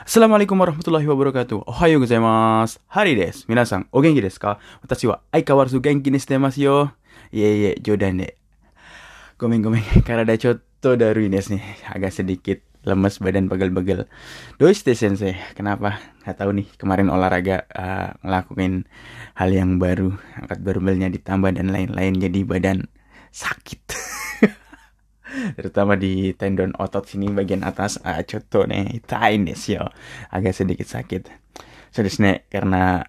Assalamualaikum warahmatullahi wabarakatuh. Ohayo gozaimasu. Hari desu. Minasan, o genki desu ka? Watashi wa aikawarazu genki ni shite masu yo. Iya, iya, jodan deh. Gomen, gomen. Karada chotto daru desu nih. Agak sedikit lemes badan pegel-pegel. Doshite sensei, kenapa? Gak tahu nih, kemarin olahraga uh, ngelakuin hal yang baru, angkat barbelnya ditambah dan lain-lain jadi badan sakit. terutama di tendon otot sini bagian atas. Ah, contoh nih tain yo agak sedikit sakit. Serius karena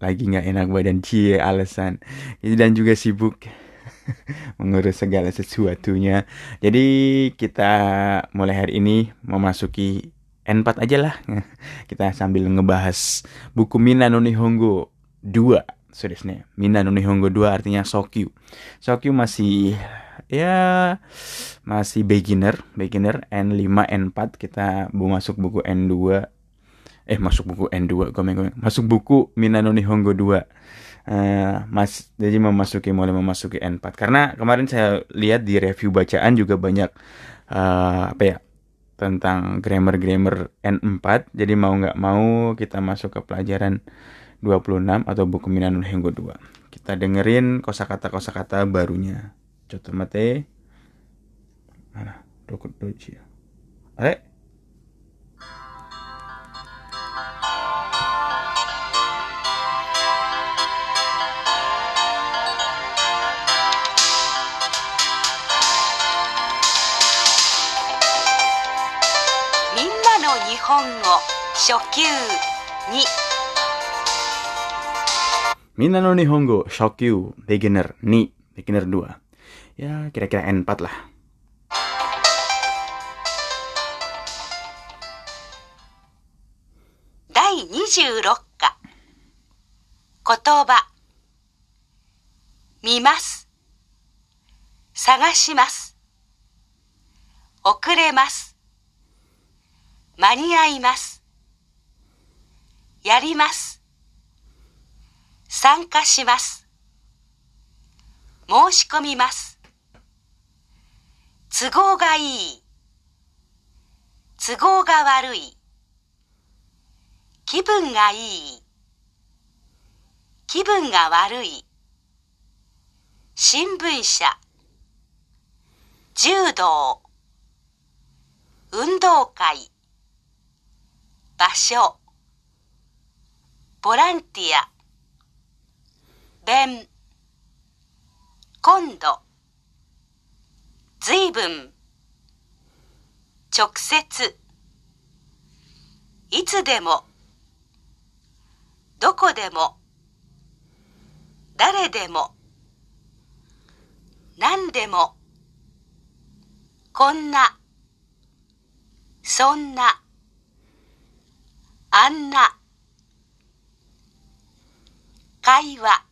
lagi nggak enak badan. Cie alasan dan juga sibuk mengurus segala sesuatunya. Jadi kita mulai hari ini memasuki N4 aja lah. Kita sambil ngebahas buku Mina no Nihongo 2 serius nih Mina no Nihongo 2 artinya Sokyu. Sokyu masih ya masih beginner beginner N5 N4 kita masuk buku N2 eh masuk buku N2 komen komen masuk buku Minano Nihongo 2 uh, eh, mas jadi memasuki mulai memasuki N4 karena kemarin saya lihat di review bacaan juga banyak uh, apa ya tentang grammar-grammar N4 jadi mau nggak mau kita masuk ke pelajaran 26 atau buku Minano Nihongo 2 kita dengerin kosakata-kosakata barunya ちょっと待て。あら、どこ、どっちや。あれ？みんなの日本語初級2みんなの日本語初級 beginner 2 beginner 2や kira-kira N4 lah. 第26課言葉見ます探します遅れます間に合いますやります参加します申し込みます都合がいい。都合が悪い。気分がいい。気分が悪い。新聞社。柔道。運動会。場所。ボランティア。弁。今度。随分。直接。いつでも。どこでも。誰でも。何でも。こんな。そんな。あんな。会話。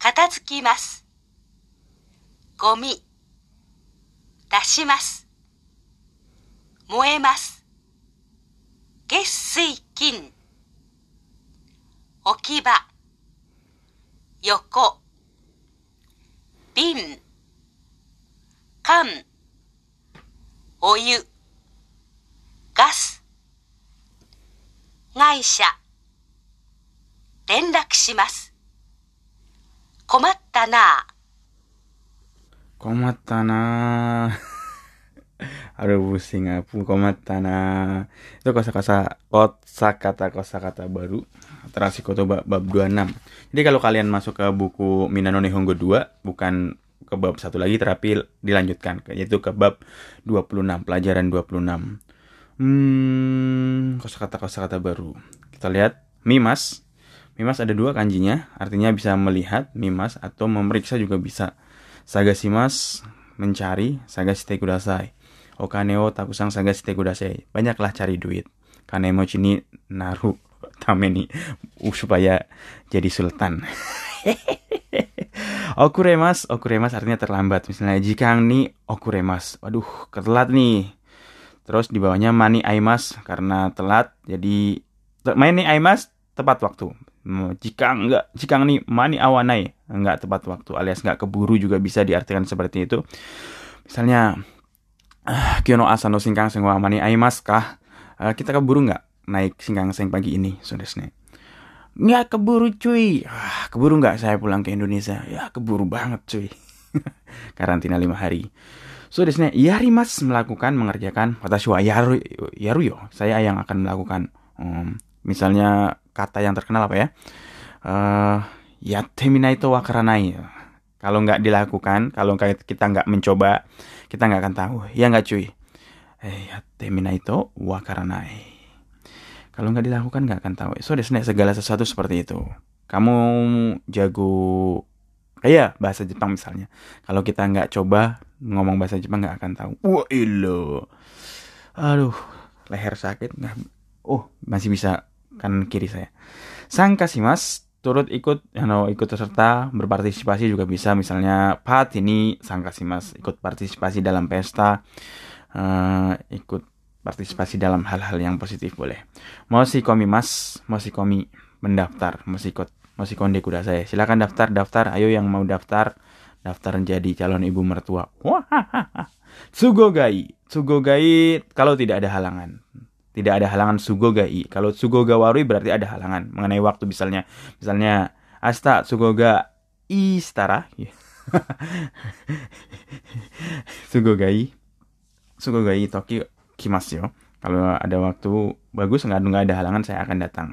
片付きます。ゴミ。出します。燃えます。月水金。置き場。横。瓶。缶。お湯。ガス。会社。連絡します。困ったな Komatana. Aduh pusing aku komatana. Itu kosa-kosa kosa kata kosa kata baru terasi koto bab, bab 26. Jadi kalau kalian masuk ke buku Minano Nihongo 2 bukan ke bab satu lagi terapi dilanjutkan yaitu ke bab 26 pelajaran 26. Hmm, kosakata kosakata baru. Kita lihat mimas. Mimas ada dua kanjinya, artinya bisa melihat mimas atau memeriksa juga bisa. Sagasimas mencari, sagashite kudasai. Okane o takusang sagashite kudasai. Banyaklah cari duit. Kanemo chini naru tameni supaya jadi sultan. okuremas, okuremas artinya terlambat. Misalnya jika ni okuremas. Waduh, ketelat nih. Terus di bawahnya mani aimas karena telat jadi main nih aimas tepat waktu. Jika enggak, jika nih mani awanai nggak tepat waktu alias nggak keburu juga bisa diartikan seperti itu misalnya uh, Kyono asano singkang sengwa mani aimas kah uh, kita keburu nggak naik Singkangseng pagi ini, saudara Nggak keburu cuy. Ah, keburu nggak saya pulang ke Indonesia? Ya keburu banget cuy. Karantina lima hari. So desne yari mas melakukan mengerjakan watashi wa yaru yaru yo. Saya yang akan melakukan um, misalnya kata yang terkenal apa ya? Uh, ya teminai to wakaranai. Kalau nggak dilakukan, kalau kita nggak mencoba, kita nggak akan tahu. Ya nggak cuy. Eh, ya teminai to wakaranai. Kalau nggak dilakukan nggak akan tahu. So desne segala sesuatu seperti itu. Kamu jago kayak bahasa Jepang misalnya. Kalau kita nggak coba ngomong bahasa Jepang nggak akan tahu. Wah ilo. Aduh, leher sakit nggak. Oh, masih bisa kan kiri saya. Sangka sih mas, turut ikut, you know, ikut serta berpartisipasi juga bisa. Misalnya Pat ini sangka sih mas, ikut partisipasi dalam pesta, uh, ikut partisipasi dalam hal-hal yang positif boleh. Mau si komi mas, mau si komi mendaftar, mau si ikut, mau si konde kuda saya. Silakan daftar, daftar. Ayo yang mau daftar, daftar menjadi calon ibu mertua. Wah, Sugogai, Sugogai kalau tidak ada halangan. Tidak ada halangan Sugogai. Kalau Sugoga Warui berarti ada halangan mengenai waktu misalnya. Misalnya Asta Sugoga Istara. Sugogai. Sugogai Tokyo kimas yo. Kalau ada waktu bagus nggak nggak ada halangan saya akan datang.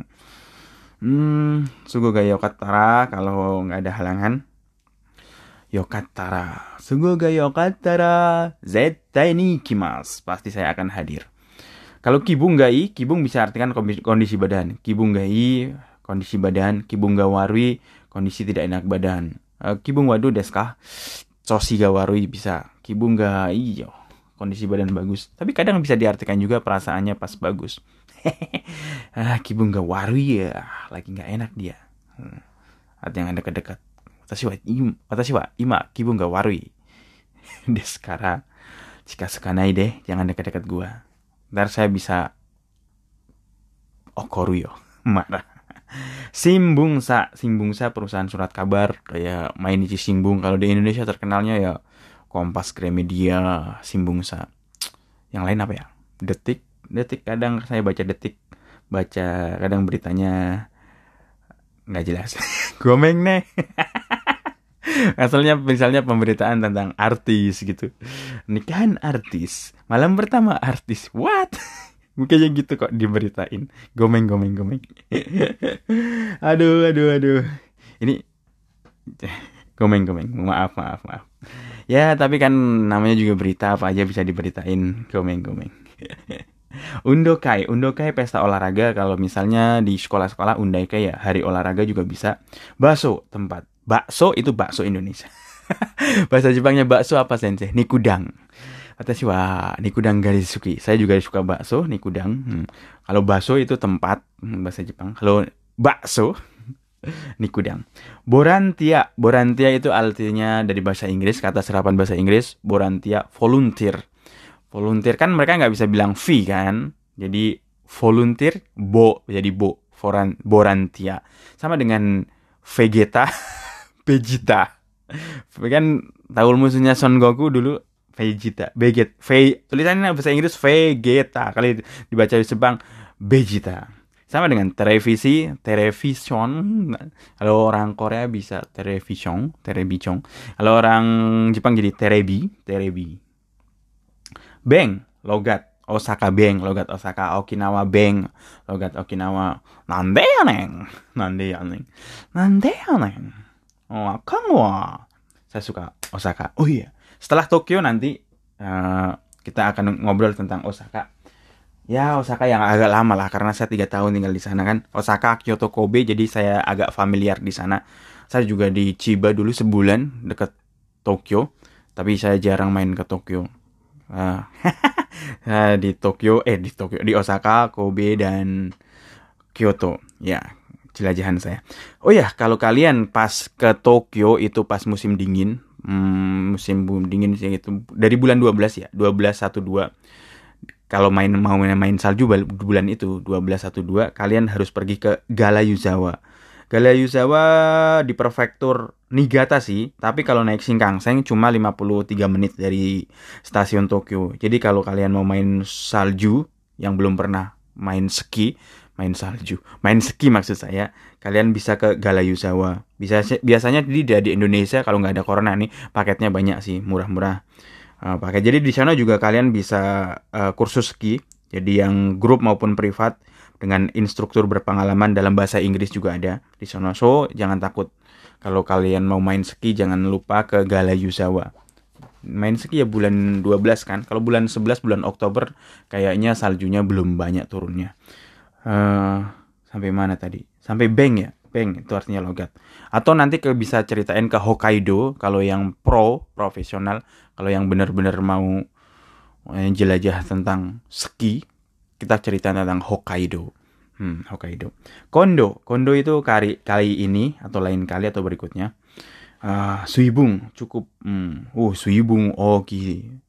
Hmm, Sugoga Yokatara kalau nggak ada halangan. Yokatara, Sugoga Yokatara, zettai ni kimas. Pasti saya akan hadir. Kalau kibunggai, kibung bisa artikan kondisi badan. Kibunggai, kondisi badan. Kibunggawarui, kondisi tidak enak badan. Uh, kibung wadu deska, sosi gawarui bisa. Kibunggai, yo kondisi badan bagus. Tapi kadang bisa diartikan juga perasaannya pas bagus. ah, Kibung gak waru ya, lagi gak enak dia. Hmm. Ada yang wa ima, watashi wa ima kibung gak waru. Deskara, jika sekanai deh, jangan dekat-dekat gua. Ntar saya bisa okoru yo, marah. Simbungsa, Simbungsa perusahaan surat kabar kayak Mainichi Simbung kalau di Indonesia terkenalnya ya Kompas Gramedia, Simbungsa. Yang lain apa ya? Detik, Detik kadang saya baca Detik, baca kadang beritanya nggak jelas. Gomeng nih. Asalnya misalnya pemberitaan tentang artis gitu. Nikahan artis, malam pertama artis. What? Mukanya gitu kok diberitain. Gomeng gomeng gomeng. aduh aduh aduh. Ini gomeng gomeng. Maaf maaf maaf. Ya, tapi kan namanya juga berita apa aja bisa diberitain gomeng-gomeng. Undokai, Undokai pesta olahraga kalau misalnya di sekolah-sekolah Undokai ya hari olahraga juga bisa. Bakso tempat. Bakso itu bakso Indonesia. Bahasa Jepangnya bakso apa sensei? Nikudang. Watashi wa nikudang garis suki. Saya juga suka bakso, nikudang. Hmm. Kalau bakso itu tempat hmm, bahasa Jepang. Kalau bakso Nikudang. Borantia. Borantia itu artinya dari bahasa Inggris, kata serapan bahasa Inggris. Borantia, volunteer. Volunteer kan mereka nggak bisa bilang fee kan. Jadi volunteer, bo, jadi bo. Foran, borantia. Sama dengan Vegeta, Vegeta. Kan tahu musuhnya Son Goku dulu Vegeta, Veget, Ve, tulisannya bahasa Inggris Vegeta. Kali dibaca di Jepang Vegeta sama dengan televisi, television. Kalau orang Korea bisa television, television. Kalau orang Jepang jadi terebi, terebi. Beng, logat Osaka Beng, logat Osaka Okinawa Beng, logat Okinawa. Nande ya neng, nande ya neng, nande ya neng. Oh, kamu Saya suka Osaka. Oh iya, setelah Tokyo nanti uh, kita akan ngobrol tentang Osaka. Ya Osaka yang agak lama lah karena saya tiga tahun tinggal di sana kan. Osaka Kyoto Kobe jadi saya agak familiar di sana. Saya juga di Chiba dulu sebulan dekat Tokyo tapi saya jarang main ke Tokyo. Uh, di Tokyo eh di Tokyo di Osaka Kobe dan Kyoto. Ya jelajahan saya oh ya kalau kalian pas ke Tokyo itu pas musim dingin hmm, musim dingin sih itu dari bulan 12 ya 12 12 kalau main mau main, main salju bulan itu 1212 kalian harus pergi ke Galayuzawa. Galayuzawa di prefektur Niigata sih, tapi kalau naik Shinkansen cuma 53 menit dari stasiun Tokyo. Jadi kalau kalian mau main salju yang belum pernah main ski main salju. Main ski maksud saya. Kalian bisa ke Galayuzawa bisa biasanya di di Indonesia kalau nggak ada corona nih paketnya banyak sih murah-murah. Uh, paket. Jadi di sana juga kalian bisa uh, kursus ski. Jadi yang grup maupun privat dengan instruktur berpengalaman dalam bahasa Inggris juga ada di sana. So jangan takut. Kalau kalian mau main ski jangan lupa ke Galayuzawa main ski ya bulan 12 kan? Kalau bulan 11 bulan Oktober kayaknya saljunya belum banyak turunnya uh, sampai mana tadi? Sampai Beng ya? Beng itu artinya logat. Atau nanti ke bisa ceritain ke Hokkaido kalau yang pro profesional kalau yang benar-benar mau eh, jelajah tentang ski kita cerita tentang Hokkaido. Hmm, Hokkaido. Kondo. Kondo itu kali kali ini atau lain kali atau berikutnya uh, Suibung. Cukup hmm, uh Suibung. Oke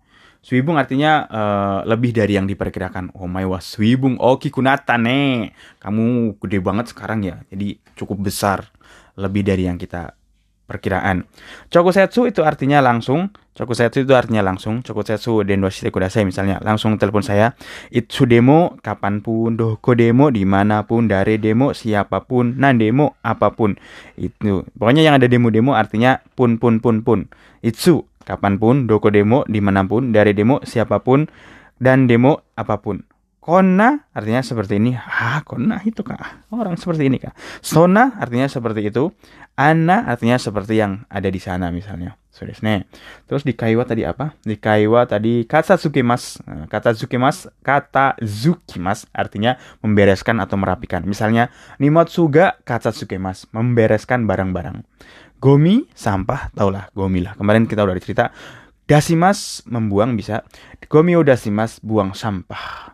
Suibung artinya uh, lebih dari yang diperkirakan. Oh my was Suibung Oki Kunata nih. Kamu gede banget sekarang ya. Jadi cukup besar. Lebih dari yang kita perkiraan. Chokusetsu itu artinya langsung. Chokusetsu itu artinya langsung. Chokusetsu dendoshite kudasai misalnya. Langsung telepon saya. Itsu demo kapan pun. Doko demo di mana pun. Dari demo siapa pun. Nan demo apa pun. Itu. Pokoknya yang ada demo-demo artinya pun pun pun pun. Itsu kapan pun, doko demo, di mana pun, dari demo, siapa pun, dan demo apa pun. Kona artinya seperti ini. Ah, kona itu kah? Orang seperti ini kah? Sona artinya seperti itu. Ana artinya seperti yang ada di sana misalnya. So, Terus di kaiwa tadi apa? Di kaiwa tadi kata sukimas. Nah, kata sukimas, kata zukimas artinya membereskan atau merapikan. Misalnya nimotsuga kata sukimas, membereskan barang-barang. Gomi sampah, taulah gomi lah. Kemarin kita udah cerita. Dasimas membuang bisa. Gomi dasimas buang sampah.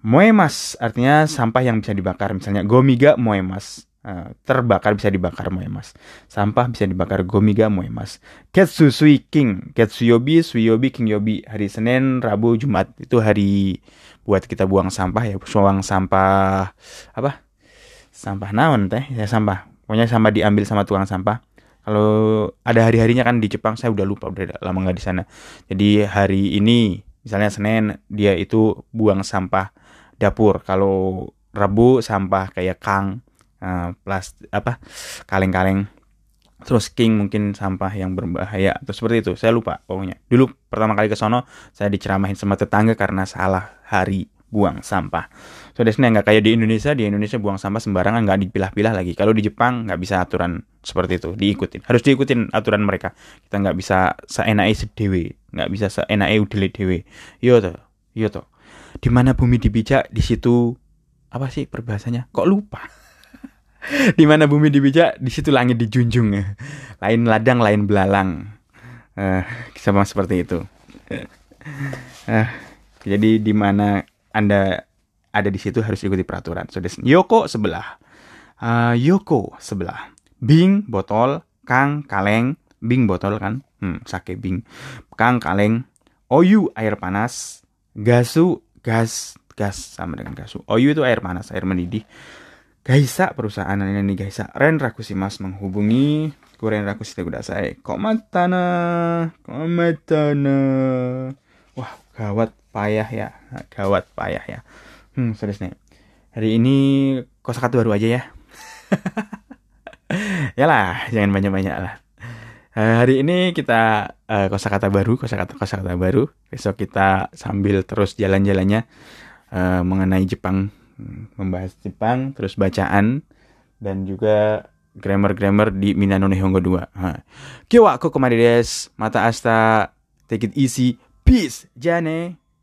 Moemas artinya sampah yang bisa dibakar. Misalnya gomiga moemas. Uh, terbakar bisa dibakar moemas. Sampah bisa dibakar gomiga moemas. Ketsu sui king. Ketsu yobi, sui yobi, king yobi. Hari Senin, Rabu, Jumat. Itu hari buat kita buang sampah ya. Buang sampah apa? Sampah naon teh? Ya sampah. Pokoknya sampah diambil sama tukang sampah kalau ada hari-harinya kan di Jepang saya udah lupa udah lama nggak di sana. Jadi hari ini misalnya Senin dia itu buang sampah dapur. Kalau Rabu sampah kayak kang, uh, plas apa kaleng-kaleng. Terus king mungkin sampah yang berbahaya atau seperti itu. Saya lupa pokoknya. Dulu pertama kali ke sono saya diceramahin sama tetangga karena salah hari buang sampah. So desnya nggak kayak di Indonesia, di Indonesia buang sampah sembarangan nggak dipilah-pilah lagi. Kalau di Jepang nggak bisa aturan seperti itu, diikutin. Harus diikutin aturan mereka. Kita nggak bisa seenaknya sedewe, nggak bisa seenaknya udele dewe. Yo to, yo to. Di mana bumi dibijak, di situ apa sih perbahasanya? Kok lupa? di mana bumi dibijak, di situ langit dijunjung. lain ladang, lain belalang. Uh, sama seperti itu. Uh, jadi di mana anda ada di situ harus ikuti peraturan. So, Yoko sebelah. Uh, Yoko sebelah. Bing botol, Kang kaleng, Bing botol kan? Hmm, sake Bing. Kang kaleng, Oyu air panas, Gasu gas gas sama dengan gasu. Oyu itu air panas, air mendidih. Gaisa perusahaan ini Gaisa. Ren Rakusimas menghubungi Kuren Rakusi Kok Komatana, komatana. Wah, gawat payah ya gawat payah ya hmm serius nih hari ini kosakata baru aja ya ya lah jangan banyak banyak lah uh, hari ini kita uh, kosakata baru kosakata kosakata baru besok kita sambil terus jalan-jalannya uh, mengenai Jepang membahas Jepang terus bacaan dan juga grammar-grammar di Minano Nihongo 2. Ha. Kyo wa kokomade desu. Mata asta. Take it easy. Peace. Jane.